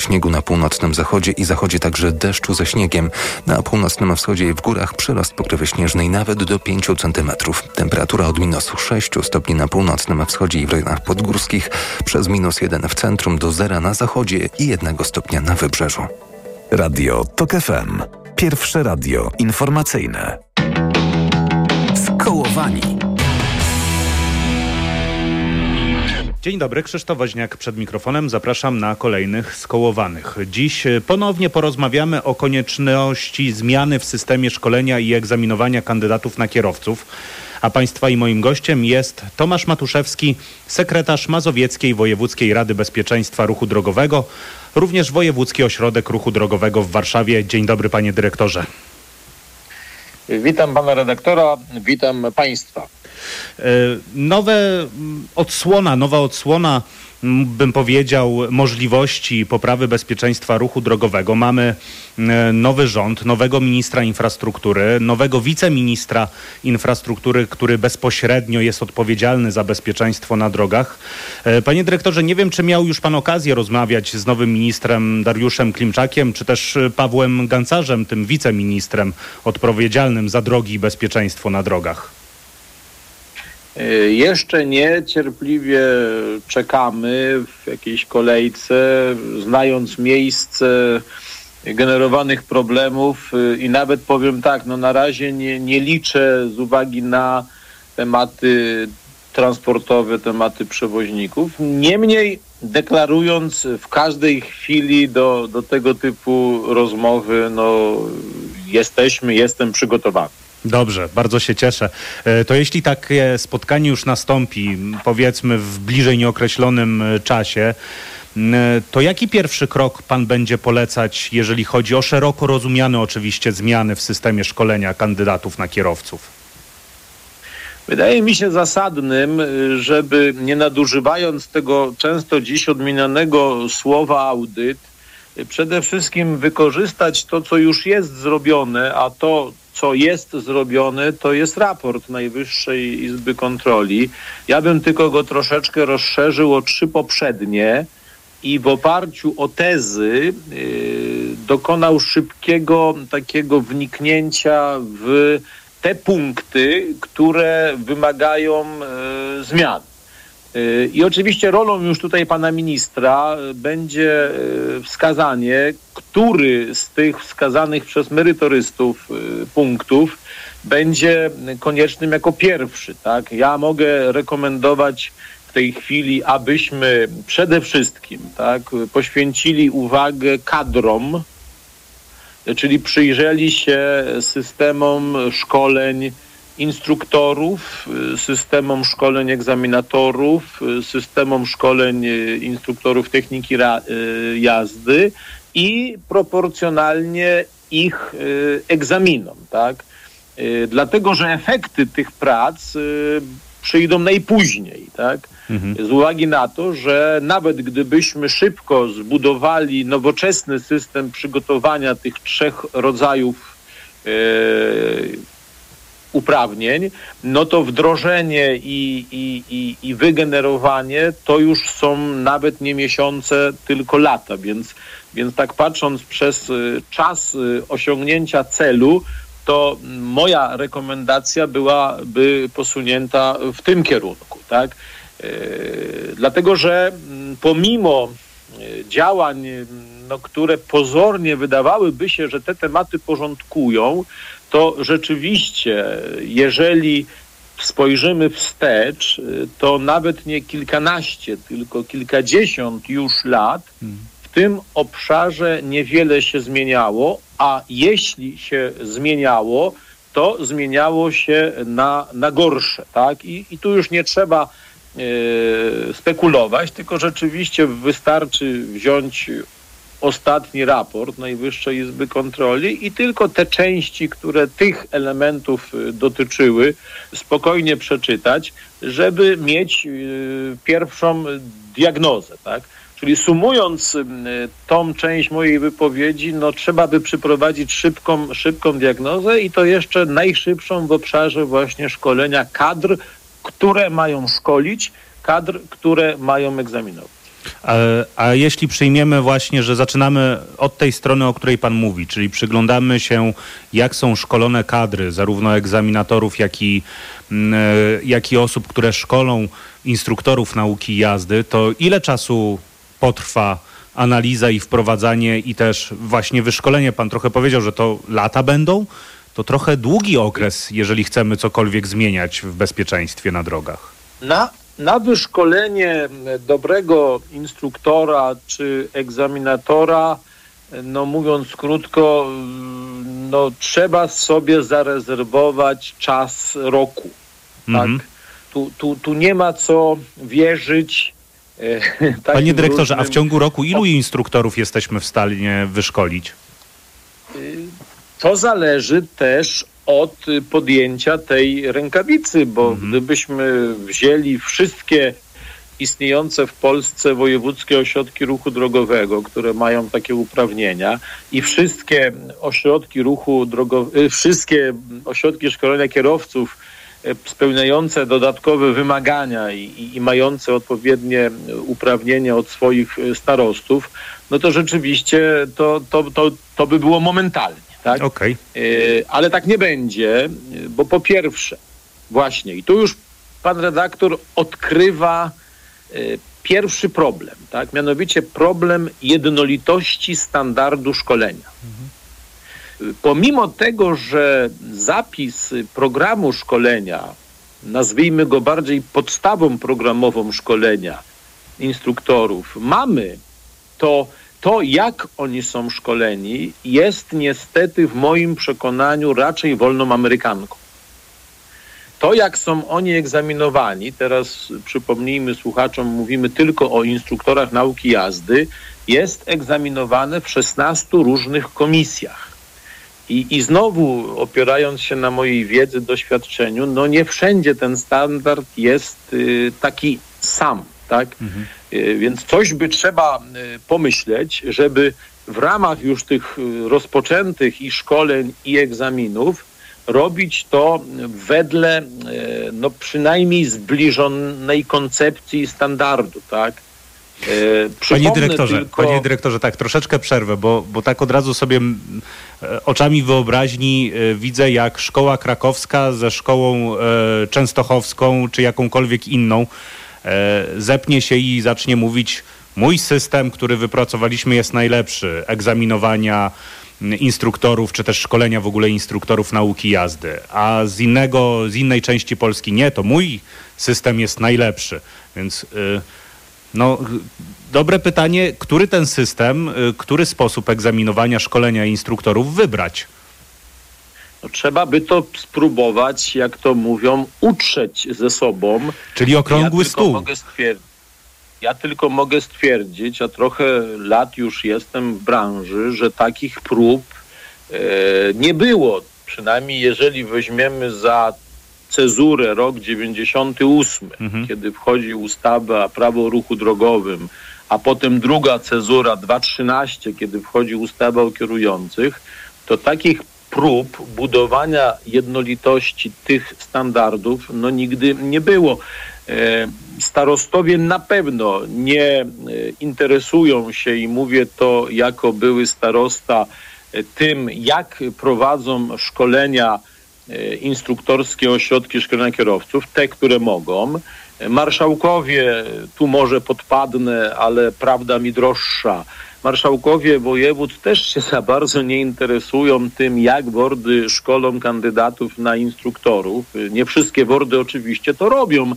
Śniegu na północnym zachodzie i zachodzie także deszczu ze śniegiem. Na północnym wschodzie i w górach przyrost pokrywy śnieżnej nawet do 5 cm. Temperatura od minus 6 stopni na północnym wschodzie i w rejonach podgórskich, przez minus 1 w centrum do zera na zachodzie i 1 stopnia na wybrzeżu. Radio TOK FM. Pierwsze radio informacyjne. Skołowani. Dzień dobry, Krzysztof Woźniak przed mikrofonem. Zapraszam na kolejnych skołowanych. Dziś ponownie porozmawiamy o konieczności zmiany w systemie szkolenia i egzaminowania kandydatów na kierowców. A Państwa i moim gościem jest Tomasz Matuszewski, sekretarz Mazowieckiej Wojewódzkiej Rady Bezpieczeństwa Ruchu Drogowego, również Wojewódzki Ośrodek Ruchu Drogowego w Warszawie. Dzień dobry, panie dyrektorze. Witam pana redaktora, witam państwa. E, nowe odsłona, nowa odsłona bym powiedział, możliwości poprawy bezpieczeństwa ruchu drogowego. Mamy e, nowy rząd, nowego ministra infrastruktury, nowego wiceministra infrastruktury, który bezpośrednio jest odpowiedzialny za bezpieczeństwo na drogach. E, panie dyrektorze, nie wiem, czy miał już pan okazję rozmawiać z nowym ministrem Dariuszem Klimczakiem, czy też Pawłem Gancarzem, tym wiceministrem odpowiedzialnym za drogi i bezpieczeństwo na drogach. Y, jeszcze nie, cierpliwie czekamy w jakiejś kolejce, znając miejsce generowanych problemów y, i nawet powiem tak, no na razie nie, nie liczę z uwagi na tematy transportowe, tematy przewoźników. Niemniej deklarując w każdej chwili do, do tego typu rozmowy, no jesteśmy, jestem przygotowany. Dobrze, bardzo się cieszę. E, to jeśli takie spotkanie już nastąpi, powiedzmy w bliżej nieokreślonym e, czasie, e, to jaki pierwszy krok pan będzie polecać, jeżeli chodzi o szeroko rozumiane oczywiście zmiany w systemie szkolenia kandydatów na kierowców? Wydaje mi się zasadnym, żeby nie nadużywając tego często dziś odmienianego słowa audyt, przede wszystkim wykorzystać to, co już jest zrobione, a to, co jest zrobione, to jest raport Najwyższej Izby Kontroli. Ja bym tylko go troszeczkę rozszerzył o trzy poprzednie i w oparciu o tezy yy, dokonał szybkiego takiego wniknięcia w te punkty, które wymagają yy, zmian. I oczywiście rolą już tutaj pana ministra będzie y, wskazanie, który z tych wskazanych przez merytorystów y, punktów będzie koniecznym jako pierwszy. Tak? Ja mogę rekomendować w tej chwili, abyśmy przede wszystkim tak, poświęcili uwagę kadrom, czyli przyjrzeli się systemom szkoleń, instruktorów, y, systemom szkoleń egzaminatorów, y, systemom szkoleń y, instruktorów techniki jazdy i proporcjonalnie ich egzaminom, tak? Dlatego, że efekty tych prac przyjdą najpóźniej, tak? Mhm. Z uwagi na to, że nawet gdybyśmy szybko zbudowali nowoczesny system przygotowania tych trzech rodzajów uprawnień, no to wdrożenie i, i, i, i wygenerowanie to już są nawet nie miesiące, tylko lata, więc, więc tak patrząc przez y, czas y, osiągnięcia celu, to moja rekomendacja byłaby posunięta w tym kierunku, tak? Y, dlatego, że mm, pomimo działań, no, które pozornie wydawałyby się, że te tematy porządkują, to rzeczywiście, jeżeli spojrzymy wstecz, to nawet nie kilkanaście, tylko kilkadziesiąt już lat w tym obszarze niewiele się zmieniało, a jeśli się zmieniało, to zmieniało się na, na gorsze. Tak? I, I tu już nie trzeba e, spekulować, tylko rzeczywiście wystarczy wziąć ostatni raport Najwyższej Izby Kontroli i tylko te części, które tych elementów y, dotyczyły, spokojnie przeczytać, żeby mieć y, pierwszą diagnozę, tak? Czyli sumując y, tą część mojej wypowiedzi, no trzeba by przeprowadzić szybką, szybką diagnozę i to jeszcze najszybszą w obszarze właśnie szkolenia kadr, które mają szkolić, kadr, które mają egzaminować. A, a, jeśli przyjmiemy właśnie, że zaczynamy od tej strony, o której Pan mówi, czyli przyglądamy się, jak są szkolone kadry, zarówno egzaminatorów, jak i, mm, e, jak i osób, które szkolą instruktorów nauki jazdy, to ile czasu potrwa analiza i wprowadzanie i też właśnie wyszkolenie? Pan trochę powiedział, że to lata będą. To trochę długi okres, jeżeli chcemy cokolwiek zmieniać w bezpieczeństwie na drogach. Na na wyszkolenie dobrego instruktora czy egzaminatora, no mówiąc krótko, no trzeba sobie zarezerwować czas roku. Mhm. Tak? Tu, tu, tu nie ma co wierzyć. E, Panie dyrektorze, różnym... a w ciągu roku ilu instruktorów jesteśmy w stanie wyszkolić? Y, to zależy też od podjęcia tej rękawicy, bo mhm. gdybyśmy wzięli wszystkie istniejące w Polsce wojewódzkie ośrodki ruchu drogowego, które mają takie uprawnienia i wszystkie ośrodki ruchu drogowego, y, wszystkie ośrodki szkolenia kierowców y, spełniające dodatkowe wymagania i, i, mające odpowiednie uprawnienia od swoich y, starostów, no to rzeczywiście to, to, to, to by było momentalnie. Tak? Okay. Ale tak nie będzie, bo po pierwsze, właśnie, i tu już pan redaktor odkrywa e, pierwszy problem, tak? mianowicie problem jednolitości standardu szkolenia. Mhm. Pomimo tego, że zapis programu szkolenia, nazwijmy go bardziej podstawą programową szkolenia instruktorów, mamy, to to, jak oni są szkoleni, jest niestety w moim przekonaniu raczej wolną Amerykanką. To, jak są oni egzaminowani, teraz przypomnijmy słuchaczom, mówimy tylko o instruktorach nauki jazdy, jest egzaminowane w 16 różnych komisjach. I, I znowu, opierając się na mojej wiedzy, doświadczeniu, no nie wszędzie ten standard jest y, taki sam, tak? Mhm. Y, więc coś by trzeba y, pomyśleć, żeby w ramach już tych y, rozpoczętych i szkoleń, i egzaminów robić to wedle no przynajmniej zbliżonej koncepcji standardu, tak? Panie dyrektorze, tylko... panie dyrektorze, tak, troszeczkę przerwę, bo, bo tak od razu sobie e, oczami wyobraźni e, widzę, jak szkoła krakowska ze szkołą e, częstochowską czy jakąkolwiek inną E, zepnie się i zacznie mówić mój system, który wypracowaliśmy jest najlepszy, egzaminowania instruktorów, czy też szkolenia w ogóle instruktorów nauki jazdy, a z innego, z innej części Polski nie, to mój system jest najlepszy. Więc y, no, dobre pytanie, który ten system, y, który sposób egzaminowania, szkolenia instruktorów wybrać? No, trzeba by to spróbować, jak to mówią, utrzeć ze sobą. Czyli okrągły ja stół. Mogę ja tylko mogę stwierdzić, a trochę lat już jestem w branży, że takich prób e, nie było. Przynajmniej jeżeli weźmiemy za cezurę rok 98, mhm. kiedy wchodzi ustawa prawo o ruchu drogowym, a potem druga cezura 2.13, kiedy wchodzi ustawa o kierujących, to takich prób budowania jednolitości tych standardów no nigdy nie było. E, starostowie na pewno nie e, interesują się i mówię to jako były starosta e, tym, jak prowadzą szkolenia instruktorskie ośrodki szkolenia kierowców, te, które mogą. Marszałkowie, tu może podpadnę, ale prawda mi droższa, marszałkowie województw też się za bardzo nie interesują tym, jak wordy szkolą kandydatów na instruktorów. Nie wszystkie wordy oczywiście to robią,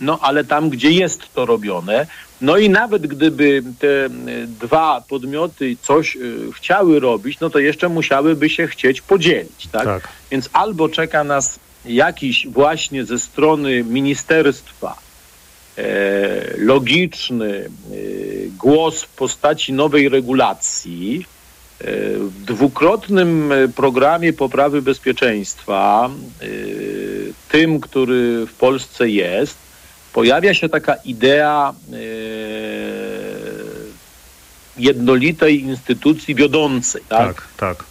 no ale tam, gdzie jest to robione, no i nawet gdyby te dwa podmioty coś y, chciały robić, no to jeszcze musiałyby się chcieć podzielić, tak? tak. Więc albo czeka nas jakiś właśnie ze strony ministerstwa E, logiczny e, głos w postaci nowej regulacji e, w dwukrotnym programie poprawy bezpieczeństwa, tym, który w Polsce jest, pojawia się taka idea jednolitej instytucji wiodącej. Tak, tak. tak.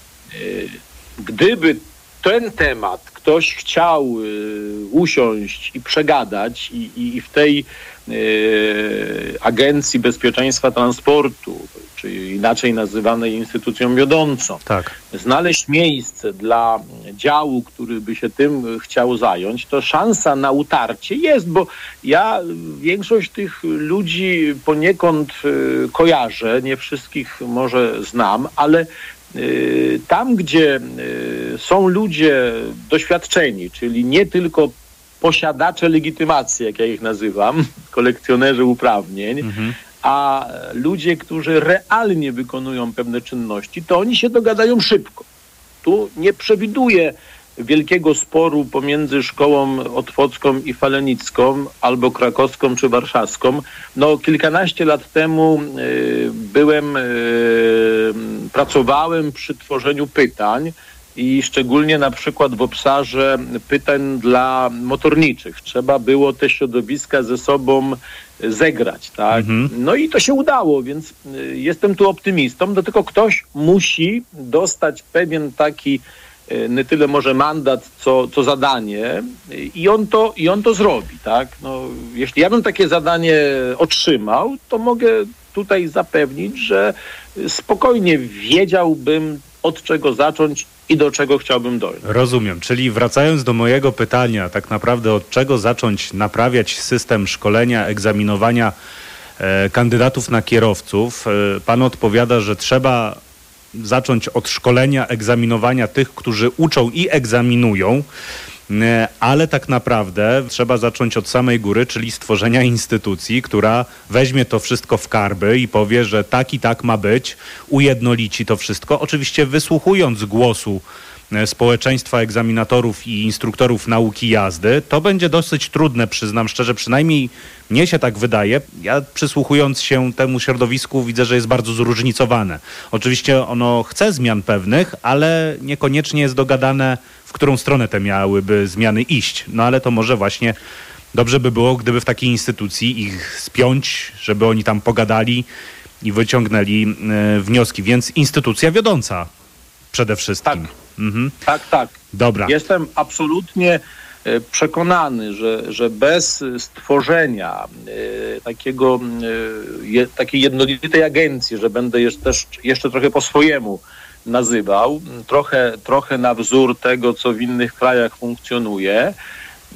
Gdyby ten temat ktoś chciał usiąść i przegadać i, i, w tej Agencji Bezpieczeństwa Transportu, czy inaczej nazywanej instytucją wiodącą, Tak. znaleźć miejsce dla działu, który by się tym chciał zająć, to szansa na utarcie jest, bo ja większość tych ludzi poniekąd y, kojarzę, nie wszystkich może znam, ale y, tam, gdzie są ludzie doświadczeni, czyli nie tylko posiadacze legitymacji, jak ja ich nazywam, kolekcjonerzy uprawnień, a ludzie, którzy realnie wykonują pewne czynności, to oni się dogadają szybko. Tu nie przewiduję wielkiego sporu pomiędzy szkołą otwocką i falenicką, albo krakowską czy warszawską. No, kilkanaście lat temu y, byłem, y, pracowałem przy tworzeniu pytań i szczególnie na przykład w obszarze pytań dla motorniczych. Trzeba było te środowiska ze sobą zegrać, tak? No i to się udało, więc y, jestem tu optymistą, no tylko ktoś musi dostać pewien taki y, nie tyle może mandat, co, co zadanie i on, to, i on to zrobi, tak? No, jeśli ja bym takie zadanie otrzymał, to mogę tutaj zapewnić, że spokojnie wiedziałbym od czego zacząć i do czego chciałbym dojść. Rozumiem, czyli wracając do mojego pytania, tak naprawdę od czego zacząć naprawiać system szkolenia, egzaminowania e, kandydatów na kierowców, e, pan odpowiada, że trzeba zacząć od szkolenia, egzaminowania tych, którzy uczą i egzaminują. E, Ale tak naprawdę trzeba zacząć od samej góry, czyli stworzenia instytucji, która weźmie to wszystko w karby i powie, że tak i tak ma być, ujednolici to wszystko. Oczywiście wysłuchując głosu społeczeństwa egzaminatorów i instruktorów nauki jazdy. To będzie dosyć trudne, przyznam szczerze, przynajmniej mnie się tak wydaje. Ja przysłuchując się temu środowisku widzę, że jest bardzo zróżnicowane. Oczywiście ono chce zmian pewnych, ale niekoniecznie jest dogadane, w którą stronę te miałyby zmiany iść. No ale to może właśnie dobrze by było, gdyby w takiej instytucji ich spiąć, żeby oni tam pogadali i wyciągnęli e, wnioski. Więc instytucja wiodąca przede wszystkim. Tak. Mhm. Tak, tak. Dobra. Jestem absolutnie e, przekonany, że, że bez stworzenia e, takiego, e, takiej jednolitej agencji, że będę jeszcze, też jeszcze trochę po swojemu nazywał, trochę, trochę na wzór tego, co w innych krajach funkcjonuje,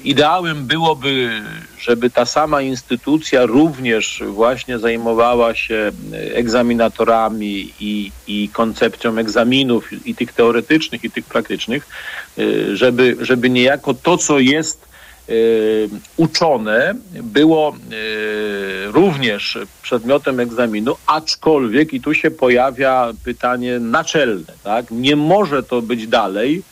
Ideałem byłoby, żeby ta sama instytucja również właśnie zajmowała się egzaminatorami i, i koncepcją egzaminów, i tych teoretycznych, i tych praktycznych, y, żeby, żeby niejako to, co jest y, uczone, było również przedmiotem egzaminu, aczkolwiek i tu się pojawia pytanie naczelne, tak? Nie może to być dalej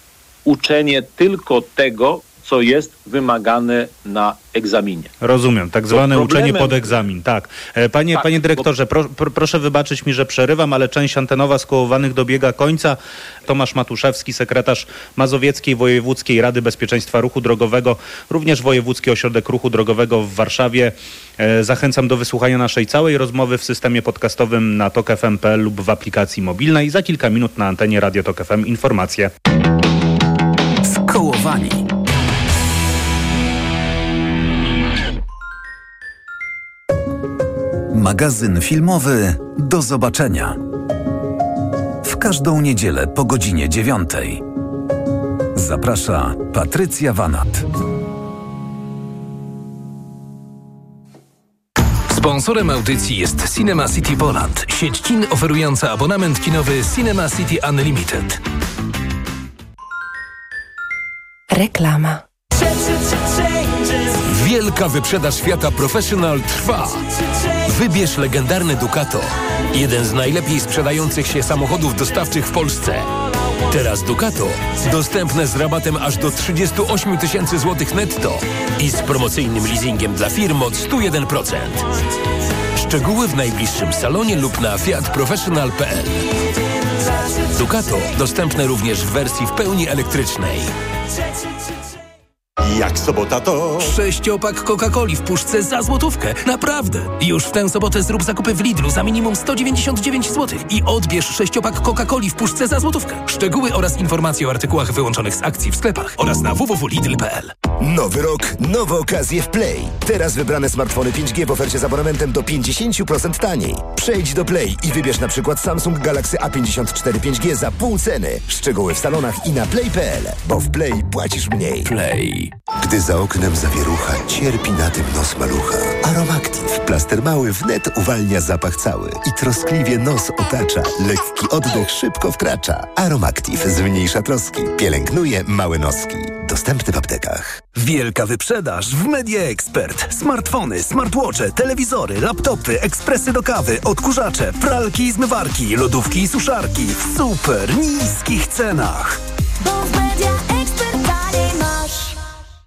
uczenie tylko tego, co jest wymagane na egzaminie. Rozumiem, tak zwane Bo uczenie problemem- pod egzamin, tak. E, Panie, Tak, panie bo- dyrektorze, pro, pro, proszę wybaczyć mi, że przerywam, ale część antenowa skołowanych dobiega końca. Tomasz Matuszewski, sekretarz Mazowieckiej Wojewódzkiej Rady Bezpieczeństwa Ruchu Drogowego, również Wojewódzki Ośrodek Ruchu Drogowego w Warszawie. E, Zachęcam do wysłuchania naszej całej rozmowy w systemie podcastowym na tokfm.pl lub w aplikacji mobilnej. Za kilka minut na antenie Radio Tok FM informacje. Skołowani. Magazyn filmowy Do zobaczenia. W każdą niedzielę po godzinie dziewiątej. Zaprasza Patrycja Wanat. Sponsorem audycji jest Cinema City Poland, sieć kin oferująca abonament kinowy Cinema City Unlimited. Reklama. Wielka wyprzedaż świata Professional trwa. Wybierz legendarny Ducato. Jeden z najlepiej sprzedających się samochodów dostawczych w Polsce. Teraz Ducato dostępne z rabatem aż do 38 tysięcy złotych netto i z promocyjnym leasingiem dla firm od 101%. Szczegóły w najbliższym salonie lub na fiatprofessional.pl. Ducato dostępne również w wersji w pełni elektrycznej. Jak sobota to... Sześciopak Coca-Coli w puszce za złotówkę. Naprawdę. Już w tę sobotę zrób zakupy w Lidlu za minimum 199 zł i odbierz sześciopak Coca-Coli w puszce za złotówkę. Szczegóły oraz informacje o artykułach wyłączonych z akcji w sklepach oraz na www.lidl.pl. Nowy rok, nowe okazje w Play. Teraz wybrane smartfony 5G w ofercie z abonamentem do 50% taniej. Przejdź do Play i wybierz na przykład Samsung Galaxy A54 5G za pół ceny. Szczegóły w salonach i na play.pl, bo w Play płacisz mniej. Play. Gdy za oknem zawierucha, cierpi na tym nos malucha. Aromactive, plaster mały wnet uwalnia zapach cały i troskliwie nos otacza. Lekki oddech szybko wkracza. Aromactive zmniejsza troski, pielęgnuje małe noski. Dostępny w aptekach. Wielka wyprzedaż w Media Expert. Smartfony, smartwatche, telewizory, laptopy, ekspresy do kawy, odkurzacze, pralki i zmywarki, lodówki i suszarki w super niskich cenach. Bo w Media.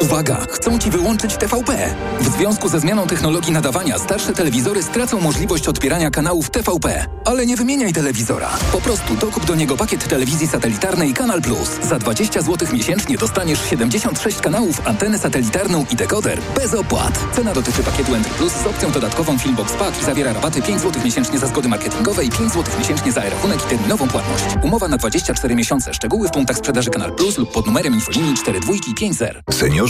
Uwaga! Chcą Ci wyłączyć TVP. W związku ze zmianą technologii nadawania starsze telewizory stracą możliwość odbierania kanałów TVP. Ale nie wymieniaj telewizora. Po prostu dokup do niego pakiet telewizji satelitarnej Kanal Plus. Za 20 zł miesięcznie dostaniesz 76 kanałów, antenę satelitarną i dekoder bez opłat. Cena dotyczy pakietu Entry Plus z opcją dodatkową Filmbox Pack i zawiera rabaty 5 zł miesięcznie za zgody marketingowe i 5 zł miesięcznie za rachunek i terminową płatność. Umowa na 24 miesiące. Szczegóły w punktach sprzedaży Kanal Plus lub pod numerem infolinii 4250. Seniorzy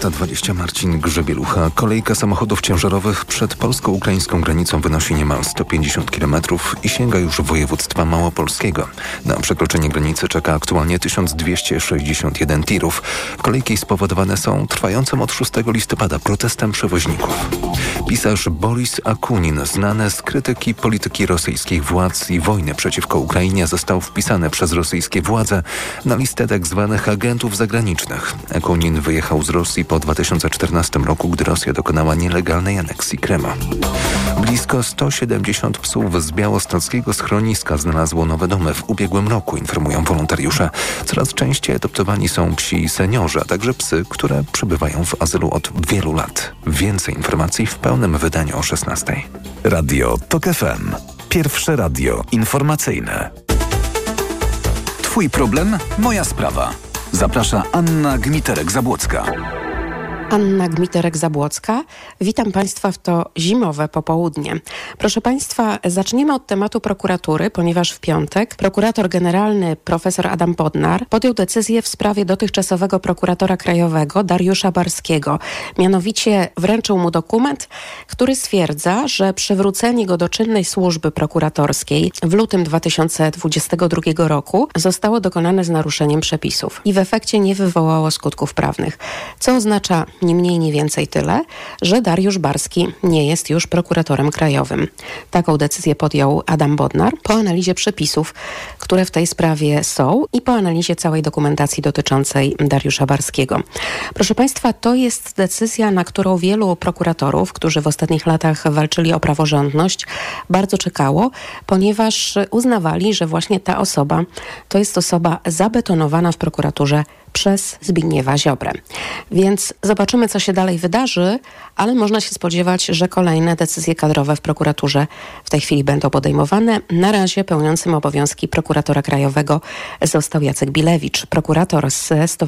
15.20 Marcin Grzebielucha. Kolejka samochodów ciężarowych przed polsko-ukraińską granicą wynosi niemal 150 km i sięga już województwa małopolskiego. Na przekroczenie granicy czeka aktualnie 1261 tirów. Kolejki spowodowane są trwającym od 6 listopada protestem przewoźników. Pisarz Boris Akunin, znany z krytyki polityki rosyjskich władz i wojny przeciwko Ukrainie, został wpisany przez rosyjskie władze na listę tzw. Tak agentów zagranicznych. Akunin wyjechał z Rosji po 2014 roku, gdy Rosja dokonała nielegalnej aneksji Kremu. Blisko 170 psów z białostockiego schroniska znalazło nowe domy w ubiegłym roku, informują wolontariusze. Coraz częściej adoptowani są psi seniorzy, a także psy, które przebywają w azylu od wielu lat. Więcej informacji w pełnym wydaniu o 16. Radio TOK FM. Pierwsze radio informacyjne. Twój problem, moja sprawa. Zaprasza Anna Gmiterek-Zabłocka. Anna Gmiterek-Zabłocka. Witam Państwa w to zimowe popołudnie. Proszę Państwa, zaczniemy od tematu prokuratury, ponieważ w piątek prokurator generalny profesor Adam Bodnar podjął decyzję w sprawie dotychczasowego prokuratora krajowego Dariusza Barskiego. Mianowicie wręczył mu dokument, który stwierdza, że przywrócenie go do czynnej służby prokuratorskiej w lutym 2022 roku zostało dokonane z naruszeniem przepisów i w efekcie nie wywołało skutków prawnych, co oznacza nie mniej, nie więcej tyle, że Dariusz Barski nie jest już prokuratorem krajowym. Taką decyzję podjął Adam Bodnar po analizie przepisów, które w tej sprawie są i po analizie całej dokumentacji dotyczącej Dariusza Barskiego. Proszę Państwa, to jest decyzja, na którą wielu prokuratorów, którzy w ostatnich latach walczyli o praworządność, bardzo czekało, ponieważ uznawali, że właśnie ta osoba to jest osoba zabetonowana w prokuraturze przez Zbigniewa Ziobrę. Więc zobaczymy, Zobaczymy, co się dalej wydarzy, ale można się spodziewać, że kolejne decyzje kadrowe w prokuraturze w tej chwili będą podejmowane. Na razie pełniącym obowiązki prokuratora krajowego został Jacek Bilewicz, prokurator z Stowarzyszenia